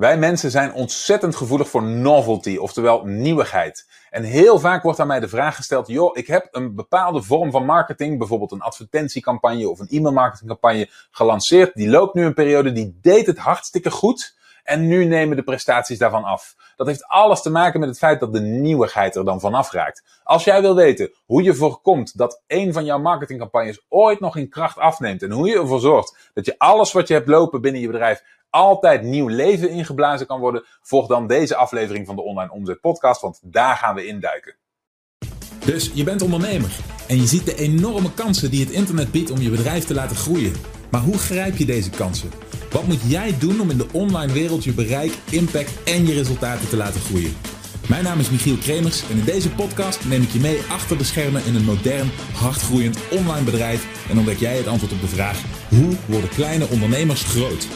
Wij mensen zijn ontzettend gevoelig voor novelty, oftewel nieuwigheid. En heel vaak wordt aan mij de vraag gesteld: joh, ik heb een bepaalde vorm van marketing, bijvoorbeeld een advertentiecampagne of een e-mailmarketingcampagne gelanceerd. Die loopt nu een periode, die deed het hartstikke goed. En nu nemen de prestaties daarvan af. Dat heeft alles te maken met het feit dat de nieuwigheid er dan vanaf raakt. Als jij wil weten hoe je voorkomt dat een van jouw marketingcampagnes ooit nog in kracht afneemt en hoe je ervoor zorgt dat je alles wat je hebt lopen binnen je bedrijf altijd nieuw leven ingeblazen kan worden, volg dan deze aflevering van de Online Omzet Podcast, want daar gaan we induiken. Dus je bent ondernemer en je ziet de enorme kansen die het internet biedt om je bedrijf te laten groeien. Maar hoe grijp je deze kansen? Wat moet jij doen om in de online wereld je bereik, impact en je resultaten te laten groeien? Mijn naam is Michiel Kremers en in deze podcast neem ik je mee achter de schermen in een modern, hardgroeiend online bedrijf en ontdek jij het antwoord op de vraag: hoe worden kleine ondernemers groot?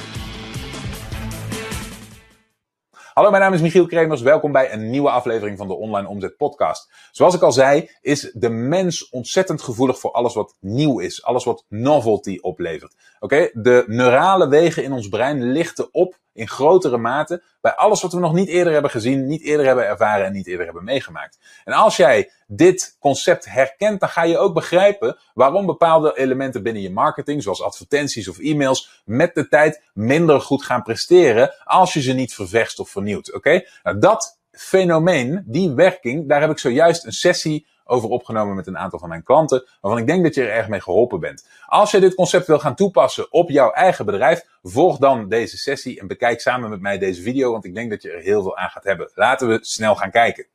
Hallo, mijn naam is Michiel Kremers. Welkom bij een nieuwe aflevering van de Online Omzet Podcast. Zoals ik al zei, is de mens ontzettend gevoelig voor alles wat nieuw is, alles wat novelty oplevert. Oké, de neurale wegen in ons brein lichten op in grotere mate bij alles wat we nog niet eerder hebben gezien, niet eerder hebben ervaren en niet eerder hebben meegemaakt. En als jij dit concept herkent, dan ga je ook begrijpen waarom bepaalde elementen binnen je marketing, zoals advertenties of e-mails, met de tijd minder goed gaan presteren als je ze niet ververst of vernieuwt. Oké? Nou, dat fenomeen, die werking, daar heb ik zojuist een sessie over opgenomen met een aantal van mijn klanten, waarvan ik denk dat je er erg mee geholpen bent. Als je dit concept wil gaan toepassen op jouw eigen bedrijf, volg dan deze sessie en bekijk samen met mij deze video, want ik denk dat je er heel veel aan gaat hebben. Laten we snel gaan kijken.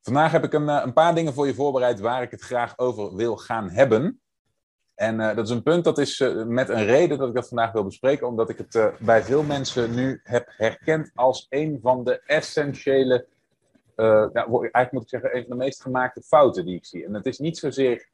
Vandaag heb ik een, eh, een paar dingen voor je voorbereid waar ik het graag over wil gaan hebben. En uh, dat is een punt dat is uh, met een reden dat ik dat vandaag wil bespreken, omdat ik het bij veel mensen nu heb herkend als een van de essentiële uh, ja, eigenlijk moet ik zeggen, een van de meest gemaakte fouten die ik zie. En het is niet zozeer.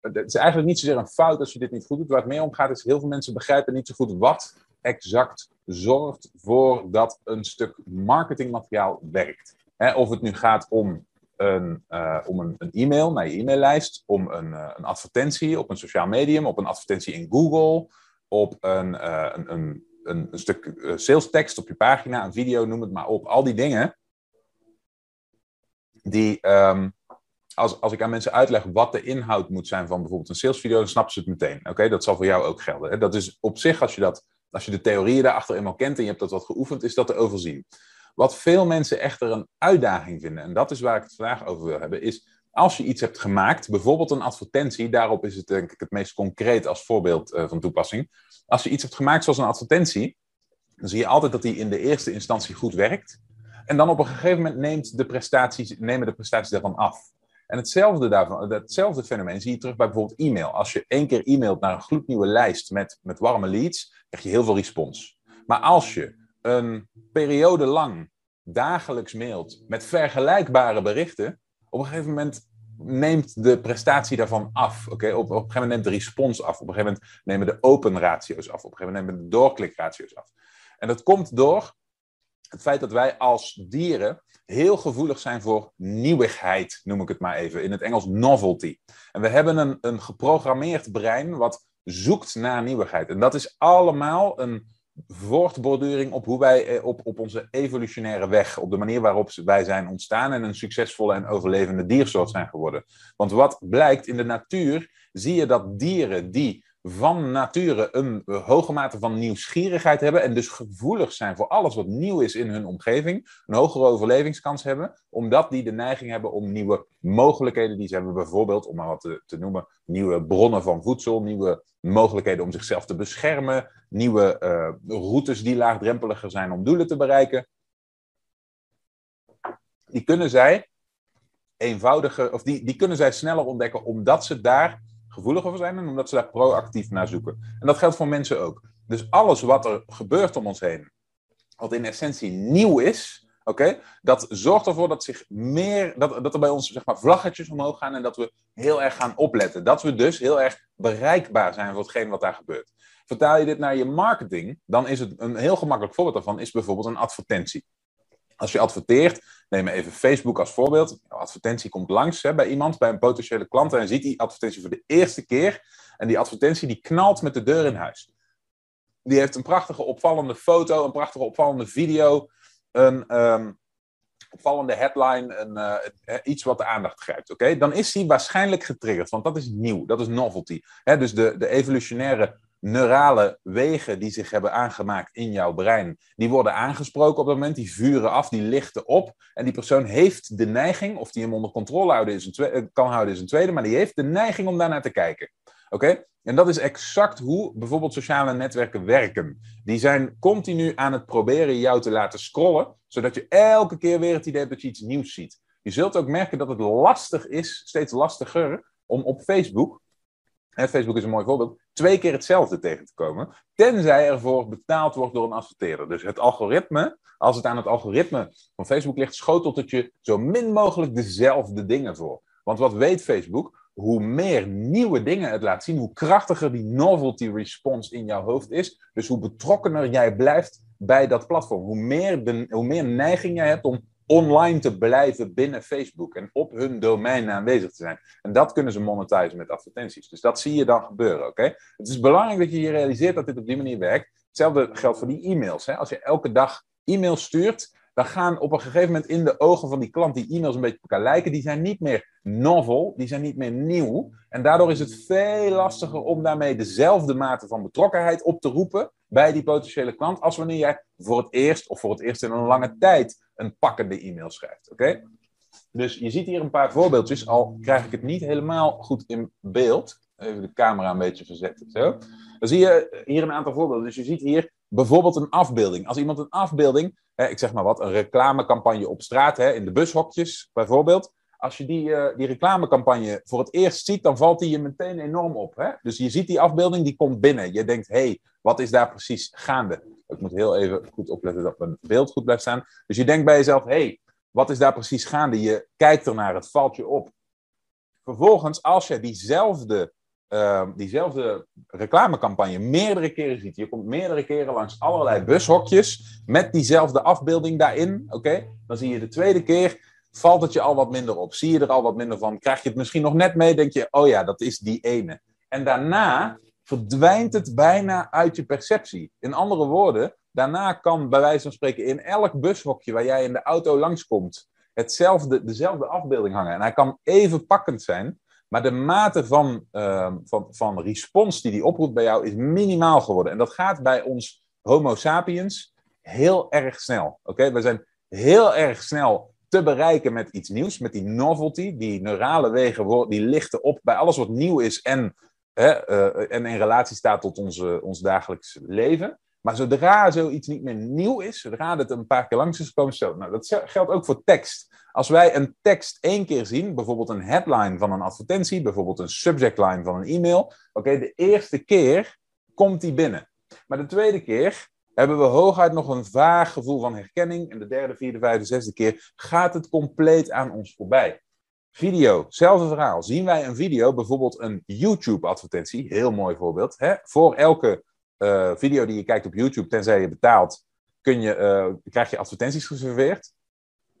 Het is eigenlijk niet zozeer een fout als je dit niet goed doet. Waar het mee om gaat, is heel veel mensen begrijpen niet zo goed wat exact zorgt voor dat een stuk marketingmateriaal werkt. of het nu gaat om een, uh, om een, een, e-mail naar je e-maillijst, om een, uh, een, advertentie op een sociaal medium, op een advertentie in Google, op een, een, een, een, stuk sales tekst op je pagina, een video, noem het maar op. Al die dingen die, um, als, als ik aan mensen uitleg wat de inhoud moet zijn van bijvoorbeeld een salesvideo, dan snappen ze het meteen. Oké, dat zal voor jou ook gelden. Hè? Dat is op zich, als je, dat, als je de theorieën daarachter eenmaal kent en je hebt dat wat geoefend, is dat te overzien. Wat veel mensen echter een uitdaging vinden, en dat is waar ik het vandaag over wil hebben, is als je iets hebt gemaakt, bijvoorbeeld een advertentie, daarop is het denk ik het meest concreet als voorbeeld uh, van toepassing. Als je iets hebt gemaakt zoals een advertentie, dan zie je altijd dat die in de eerste instantie goed werkt. En dan op een gegeven moment neemt de prestaties, nemen de prestaties daarvan af. En hetzelfde, daarvan, hetzelfde fenomeen zie je terug bij bijvoorbeeld e-mail. Als je één keer e-mailt naar een gloednieuwe lijst met, met warme leads, krijg je heel veel respons. Maar als je een periode lang dagelijks mailt met vergelijkbare berichten, op een gegeven moment neemt de prestatie daarvan af. Oké, Op, op een gegeven moment neemt de respons af. Op een gegeven moment nemen de open ratio's af. Op een gegeven moment nemen de doorklikratio's af. En dat komt door het feit dat wij als dieren heel gevoelig zijn voor nieuwigheid, noem ik het maar even, in het Engels novelty. En we hebben een, een geprogrammeerd brein wat zoekt naar nieuwigheid. En dat is allemaal een voortborduring op hoe wij eh, op, op onze evolutionaire weg, op de manier waarop wij zijn ontstaan en een succesvolle en overlevende diersoort zijn geworden. Want wat blijkt in de natuur, zie je dat dieren die van nature een hoge mate van nieuwsgierigheid hebben en dus gevoelig zijn voor alles wat nieuw is in hun omgeving, een hogere overlevingskans hebben, omdat die de neiging hebben om nieuwe mogelijkheden die ze hebben, bijvoorbeeld, om maar wat te, noemen, nieuwe bronnen van voedsel, nieuwe mogelijkheden om zichzelf te beschermen, nieuwe uh, routes die laagdrempeliger zijn om doelen te bereiken. Die kunnen zij eenvoudiger, of die, die kunnen zij sneller ontdekken, omdat ze daar gevoeliger voor zijn en omdat ze daar proactief naar zoeken. En dat geldt voor mensen ook. Dus alles wat er gebeurt om ons heen, wat in essentie nieuw is, oké, dat zorgt ervoor dat, zich meer, dat, dat er bij ons zeg maar, vlaggetjes omhoog gaan en dat we heel erg gaan opletten. Dat we dus heel erg bereikbaar zijn voor hetgeen wat daar gebeurt. Vertaal je dit naar je marketing, dan is het een heel gemakkelijk voorbeeld daarvan, is bijvoorbeeld een advertentie. Als je adverteert, neem even Facebook als voorbeeld. Een advertentie komt langs hè, bij iemand, bij een potentiële klant, en ziet die advertentie voor de eerste keer. En die advertentie die knalt met de deur in huis. die heeft een prachtige opvallende foto, een prachtige opvallende video, een ehm, opvallende headline, een, uh, iets wat de aandacht grijpt. Oké, dan is die waarschijnlijk getriggerd, want dat is nieuw, dat is novelty. Hè, dus de, de evolutionaire neurale wegen die zich hebben aangemaakt in jouw brein, die worden aangesproken op dat moment, die vuren af, die lichten op. En die persoon heeft de neiging, of die hem onder controle houden is een eh, kan houden is een tweede, maar die heeft de neiging om daarnaar te kijken. Oké? En dat is exact hoe bijvoorbeeld sociale netwerken werken. Die zijn continu aan het proberen jou te laten scrollen, zodat je elke keer weer het idee hebt dat je iets nieuws ziet. Je zult ook merken dat het lastig is, steeds lastiger, om op Facebook, Facebook is een mooi voorbeeld, twee keer hetzelfde tegen te komen, tenzij ervoor betaald wordt door een adverteerder. Dus het algoritme, als het aan het algoritme van Facebook ligt, schotelt het je zo min mogelijk dezelfde dingen voor. Want wat weet Facebook? hoe meer nieuwe dingen het laat zien, hoe krachtiger die novelty response in jouw hoofd is. Dus hoe betrokkener jij blijft bij dat platform. Hoe meer, hoe meer neiging jij hebt om online te blijven binnen Facebook en op hun domein aanwezig te zijn. En dat kunnen ze monetizen met advertenties. Dus dat zie je dan gebeuren, oké? Het is belangrijk dat je je realiseert dat dit op die manier werkt. Hetzelfde geldt voor die e-mails. Hè? Als je elke dag e-mails stuurt, dan gaan op een gegeven moment in de ogen van die klant die e-mails een beetje op elkaar lijken. Die zijn niet meer novel, die zijn niet meer nieuw. En daardoor is het veel lastiger om daarmee dezelfde mate van betrokkenheid op te roepen bij die potentiële klant. Als wanneer jij voor het eerst of voor het eerst in een lange tijd een pakkende e-mail schrijft. Oké? Dus je ziet hier een paar voorbeeldjes, al krijg ik het niet helemaal goed in beeld. Even de camera een beetje verzetten. Zo. Dan zie je hier een aantal voorbeelden. Dus je ziet hier bijvoorbeeld een afbeelding. Als iemand een afbeelding hè, ik zeg maar wat, een reclamecampagne op straat, hè, in de bushokjes bijvoorbeeld. Als je die, uh, die reclamecampagne voor het eerst ziet, dan valt die je meteen enorm op. Hè? Dus je ziet die afbeelding, die komt binnen. Je denkt, hé, hey, wat is daar precies gaande? Ik moet heel even goed opletten dat mijn beeld goed blijft staan. Dus je denkt bij jezelf, hey, wat is daar precies gaande? Je kijkt ernaar, het valt je op. Vervolgens, als je diezelfde uh, diezelfde reclamecampagne meerdere keren ziet. Je komt meerdere keren langs allerlei bushokjes met diezelfde afbeelding daarin. Oké, dan zie je de tweede keer, valt het je al wat minder op. Zie je er al wat minder van. Krijg je het misschien nog net mee, denk je, oh ja, dat is die ene. En daarna verdwijnt het bijna uit je perceptie. In andere woorden, daarna kan bij wijze van spreken in elk bushokje waar jij in de auto langskomt, hetzelfde, dezelfde afbeelding hangen. En hij kan even pakkend zijn, maar de mate van, uh, van, van respons die die oproept bij jou is minimaal geworden. En dat gaat bij ons Homo sapiens heel erg snel. Oké, we zijn heel erg snel te bereiken met iets nieuws, met die novelty. Die neurale wegen die lichten op bij alles wat nieuw is en, uh, en in relatie staat tot onze, ons dagelijks leven. Maar zodra zoiets niet meer nieuw is, zodra het een paar keer langs is gekomen, zo. Nou, dat geldt ook voor tekst. Als wij een tekst één keer zien, bijvoorbeeld een headline van een advertentie, bijvoorbeeld een subject line van een e-mail, oké, de eerste keer komt die binnen. Maar de tweede keer hebben we hooguit nog een vaag gevoel van herkenning. En de derde, vierde, vijfde, zesde keer gaat het compleet aan ons voorbij. Video, hetzelfde verhaal. Zien wij een video, bijvoorbeeld een YouTube-advertentie, heel mooi voorbeeld. Hè? Voor elke uh, video die je kijkt op YouTube, tenzij je betaalt, kun je, uh, krijg je advertenties geserveerd.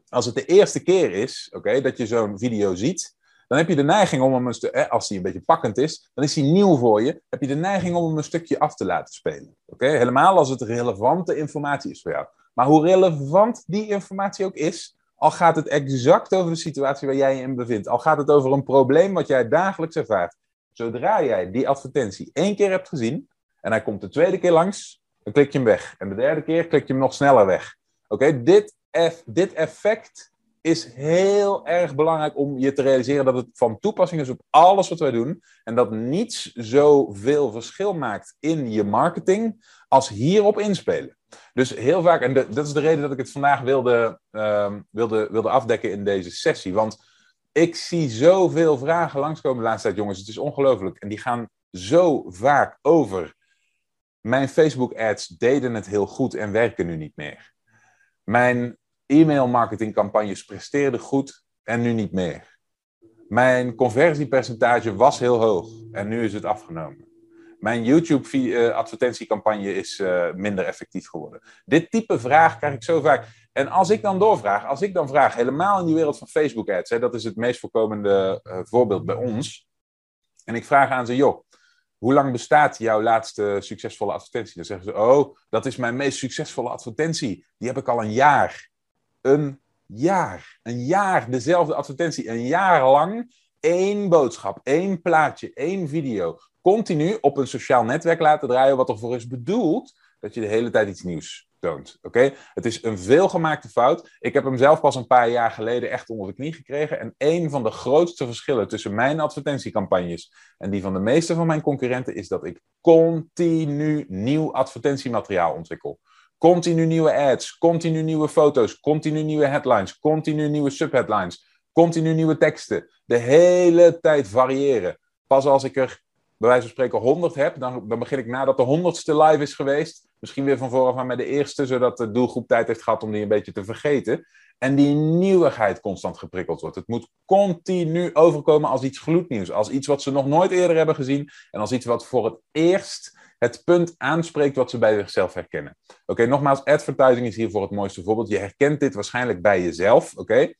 Als het de eerste keer is okay, dat je zo'n video ziet, dan heb je de neiging om hem een stukje, als die een beetje pakkend is, dan is hij nieuw voor je, heb je de neiging om hem een stukje af te laten spelen. Okay? Helemaal als het relevante informatie is voor jou. Maar hoe relevant die informatie ook is, al gaat het exact over de situatie waar jij je in bevindt, al gaat het over een probleem wat jij dagelijks ervaart, zodra jij die advertentie één keer hebt gezien, en hij komt de tweede keer langs, dan klik je hem weg. En de derde keer klik je hem nog sneller weg. Oké, dit, dit effect is heel erg belangrijk om je te realiseren dat het van toepassing is op alles wat wij doen. En dat niets zoveel verschil maakt in je marketing als hierop inspelen. Dus heel vaak, en dat is de reden dat ik het vandaag wilde, uh, wilde, wilde afdekken in deze sessie. Want ik zie zoveel vragen langskomen de laatste tijd, jongens. Het is ongelooflijk. En die gaan zo vaak over mijn Facebook-ads deden het heel goed en werken nu niet meer. Mijn e-mail marketingcampagnes presteerden goed en nu niet meer. Mijn conversiepercentage was heel hoog en nu is het afgenomen. Mijn YouTube-advertentiecampagne is uh, minder effectief geworden. Dit type vraag krijg ik zo vaak. En als ik dan doorvraag, als ik dan vraag, helemaal in die wereld van Facebook-ads, dat is het meest voorkomende uh, voorbeeld bij ons. En ik vraag aan ze, joh, hoe lang bestaat jouw laatste succesvolle advertentie? Dan zeggen ze, oh, dat is mijn meest succesvolle advertentie. Die heb ik al een jaar. Een jaar. Een jaar, dezelfde advertentie. Een jaar lang één boodschap, één plaatje, één video. Continu op een sociaal netwerk laten draaien, wat ervoor is bedoeld dat je de hele tijd iets nieuws toont. Oké? Het is een veelgemaakte fout. Ik heb hem zelf pas een paar jaar geleden echt onder de knie gekregen. En een van de grootste verschillen tussen mijn advertentiecampagnes en die van de meeste van mijn concurrenten is dat ik continu nieuw advertentiemateriaal ontwikkel. Continu nieuwe ads, continu nieuwe foto's, continu nieuwe headlines, continu nieuwe subheadlines, continu nieuwe teksten. De hele tijd variëren. Pas als ik er bij wijze van spreken 100 heb, dan, dan begin ik nadat de honderdste live is geweest, misschien weer van vooraf aan met de eerste, zodat de doelgroep tijd heeft gehad om die een beetje te vergeten. En die nieuwigheid constant geprikkeld wordt. Het moet continu overkomen als iets gloednieuws, als iets wat ze nog nooit eerder hebben gezien en als iets wat voor het eerst het punt aanspreekt wat ze bij zichzelf herkennen. Oké, nogmaals, advertising is hiervoor het mooiste voorbeeld. Je herkent dit waarschijnlijk bij jezelf, oké?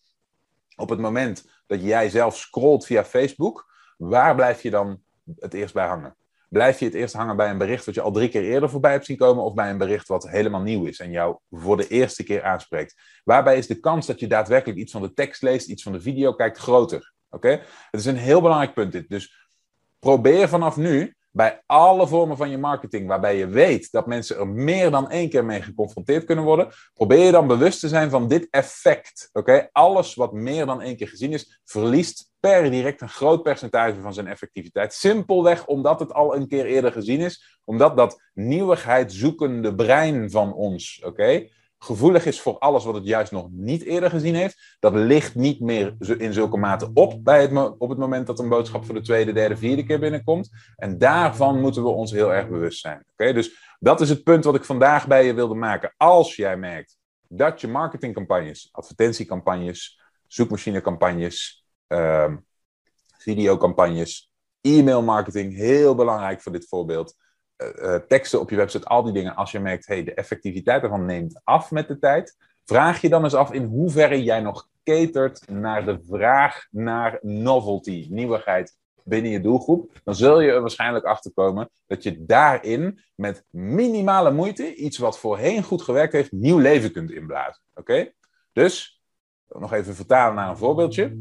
Op het moment dat jij zelf scrolt via Facebook, waar blijf je dan het eerst bij hangen? Blijf je het eerst hangen bij een bericht wat je al drie keer eerder voorbij hebt zien komen, of bij een bericht wat helemaal nieuw is en jou voor de eerste keer aanspreekt? Waarbij is de kans dat je daadwerkelijk iets van de tekst leest, iets van de video kijkt, groter? Oké? Het is een heel belangrijk punt dit. Dus probeer vanaf nu bij alle vormen van je marketing, waarbij je weet dat mensen er meer dan één keer mee geconfronteerd kunnen worden, probeer je dan bewust te zijn van dit effect. Oké? Alles wat meer dan één keer gezien is, verliest per direct een groot percentage van zijn effectiviteit. Simpelweg omdat het al een keer eerder gezien is, omdat dat nieuwigheid zoekende brein van ons, oké? Gevoelig is voor alles wat het juist nog niet eerder gezien heeft. Dat ligt niet meer in zulke mate op bij het op het moment dat een boodschap voor de tweede, derde, vierde keer binnenkomt. En daarvan moeten we ons heel erg bewust zijn. Oké, Dus dat is het punt wat ik vandaag bij je wilde maken. Als jij merkt dat je marketingcampagnes, advertentiecampagnes, zoekmachinecampagnes, uh, videocampagnes, e-mailmarketing, heel belangrijk voor dit voorbeeld uh, teksten op je website, al die dingen, als je merkt, hey, de effectiviteit ervan neemt af met de tijd, vraag je dan eens af in hoeverre jij nog catert naar de vraag naar novelty, nieuwigheid binnen je doelgroep, dan zul je er waarschijnlijk achter komen dat je daarin met minimale moeite iets wat voorheen goed gewerkt heeft, nieuw leven kunt inblazen. Oké? Dus, nog even vertalen naar een voorbeeldje.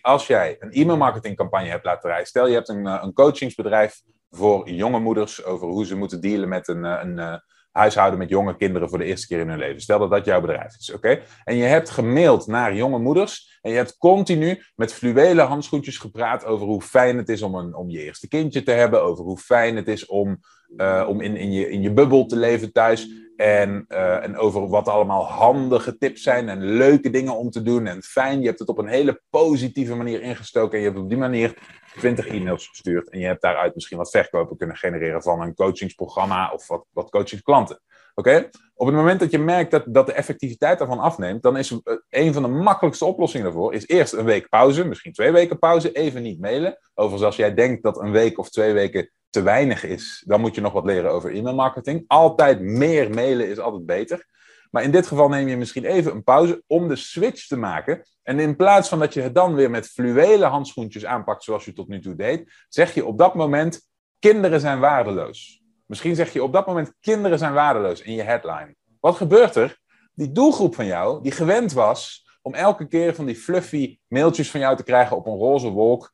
Als jij een e-mailmarketingcampagne hebt laten rijden, stel je hebt een, een coachingsbedrijf voor jonge moeders over hoe ze moeten dealen met een, eh, een, eh, huishouden met jonge kinderen voor de eerste keer in hun leven. Stel dat dat jouw bedrijf is, oké? En je hebt gemaild naar jonge moeders en je hebt continu met fluwelen handschoentjes gepraat over hoe fijn het is om, een, om je eerste kindje te hebben, over hoe fijn het is om, uh, om in, in, je, in je bubbel te leven thuis en, uh, en over wat allemaal handige tips zijn en leuke dingen om te doen en fijn. Je hebt het op een hele positieve manier ingestoken en je hebt op die manier 20 e-mails gestuurd en je hebt daaruit misschien wat verkopen kunnen genereren van een coachingsprogramma of wat, wat coachingsklanten. Oké? Op het moment dat je merkt dat, dat de effectiviteit daarvan afneemt, dan is eh, een van de makkelijkste oplossingen daarvoor is eerst een week pauze, misschien twee weken pauze, even niet mailen. Overigens, als jij denkt dat een week of twee weken te weinig is, dan moet je nog wat leren over e-mailmarketing. Altijd meer mailen is altijd beter. Maar in dit geval neem je misschien even een pauze om de switch te maken. En in plaats van dat je het dan weer met fluwelen handschoentjes aanpakt zoals je tot nu toe deed, zeg je op dat moment: kinderen zijn waardeloos. Misschien zeg je op dat moment: kinderen zijn waardeloos in je headline. Wat gebeurt er? Die doelgroep van jou, die gewend was om elke keer van die fluffy mailtjes van jou te krijgen op een roze wolk,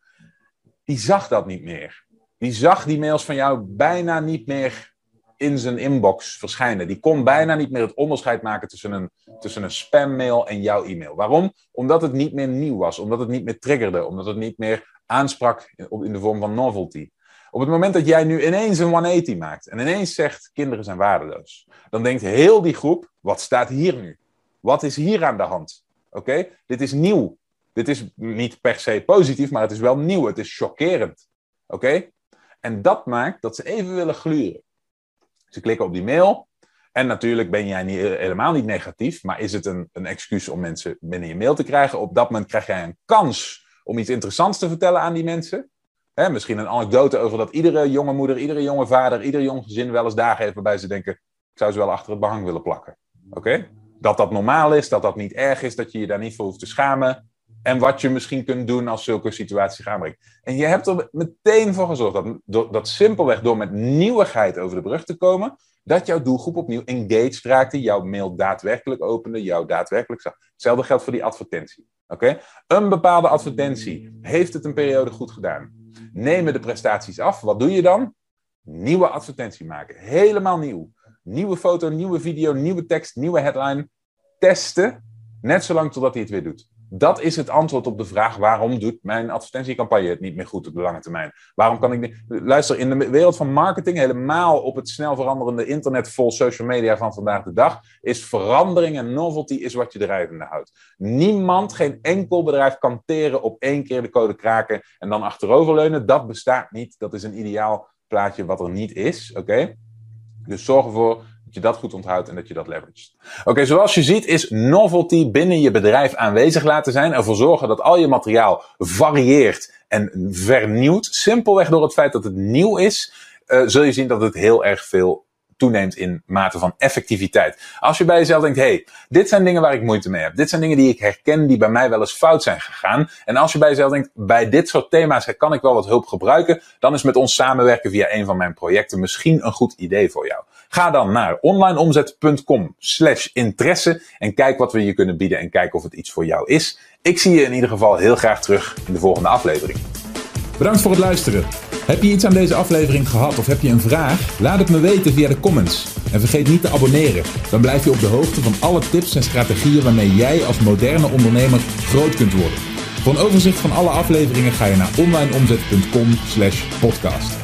die zag dat niet meer. Die zag die mails van jou bijna niet meer in zijn inbox verschijnen. Die kon bijna niet meer het onderscheid maken tussen een, tussen een spammail en jouw e-mail. Waarom? Omdat het niet meer nieuw was, omdat het niet meer triggerde, omdat het niet meer aansprak in de vorm van novelty. Op het moment dat jij nu ineens een 180 maakt en ineens zegt kinderen zijn waardeloos, dan denkt heel die groep, wat staat hier nu? Wat is hier aan de hand? Oké, dit is nieuw. Dit is niet per se positief, maar het is wel nieuw. Het is chockerend. Oké? En dat maakt dat ze even willen gluren. Ze klikken op die mail. En natuurlijk ben jij niet, helemaal niet negatief, maar is het een, een excuus om mensen binnen je mail te krijgen? Op dat moment krijg jij een kans om iets interessants te vertellen aan die mensen. misschien een anekdote over dat iedere jonge moeder, iedere jonge vader, ieder jong gezin wel eens dagen heeft waarbij ze denken: ik zou ze wel achter het behang willen plakken. Oké? Dat dat normaal is, dat dat niet erg is, dat je je daar niet voor hoeft te schamen. En wat je misschien kunt doen als zulke situaties gaan brengen. En je hebt er meteen voor gezorgd dat, dat simpelweg door met nieuwigheid over de brug te komen, dat jouw doelgroep opnieuw engaged raakte, jouw mail daadwerkelijk opende, jouw daadwerkelijk zag. Hetzelfde geldt voor die advertentie. Oké? Een bepaalde advertentie heeft het een periode goed gedaan. Nemen de prestaties af. Wat doe je dan? Nieuwe advertentie maken. Helemaal nieuw. Nieuwe foto, nieuwe video, nieuwe tekst, nieuwe headline. Testen. Net zolang totdat hij het weer doet. Dat is het antwoord op de vraag: waarom doet mijn advertentiecampagne het niet meer goed op de lange termijn? Waarom kan ik niet. Luister, in de wereld van marketing, helemaal op het snel veranderende internet vol social media van vandaag de dag, is verandering en novelty is wat je drijvende houdt. Niemand, geen enkel bedrijf kan teren op één keer de code kraken en dan achteroverleunen. Dat bestaat niet. Dat is een ideaal plaatje wat er niet is. Oké? Dus zorg ervoor dat je dat goed onthoudt en dat je dat leveragt. Oké, zoals je ziet is novelty binnen je bedrijf aanwezig laten zijn. Ervoor zorgen dat al je materiaal varieert en vernieuwt. Simpelweg door het feit dat het nieuw is, uh, zul je zien dat het heel erg veel toeneemt in mate van effectiviteit. Als je bij jezelf denkt, hey, dit zijn dingen waar ik moeite mee heb. Dit zijn dingen die ik herken die bij mij wel eens fout zijn gegaan. En als je bij jezelf denkt, bij dit soort thema's kan ik wel wat hulp gebruiken, dan is met ons samenwerken via een van mijn projecten misschien een goed idee voor jou. Ga dan naar onlineomzet.com slash interesse en kijk wat we je kunnen bieden en kijk of het iets voor jou is. Ik zie je in ieder geval heel graag terug in de volgende aflevering. Bedankt voor het luisteren. Heb je iets aan deze aflevering gehad of heb je een vraag? Laat het me weten via de comments. En vergeet niet te abonneren. Dan blijf je op de hoogte van alle tips en strategieën waarmee jij als moderne ondernemer groot kunt worden. Voor een overzicht van alle afleveringen ga je naar onlineomzet.com/podcast.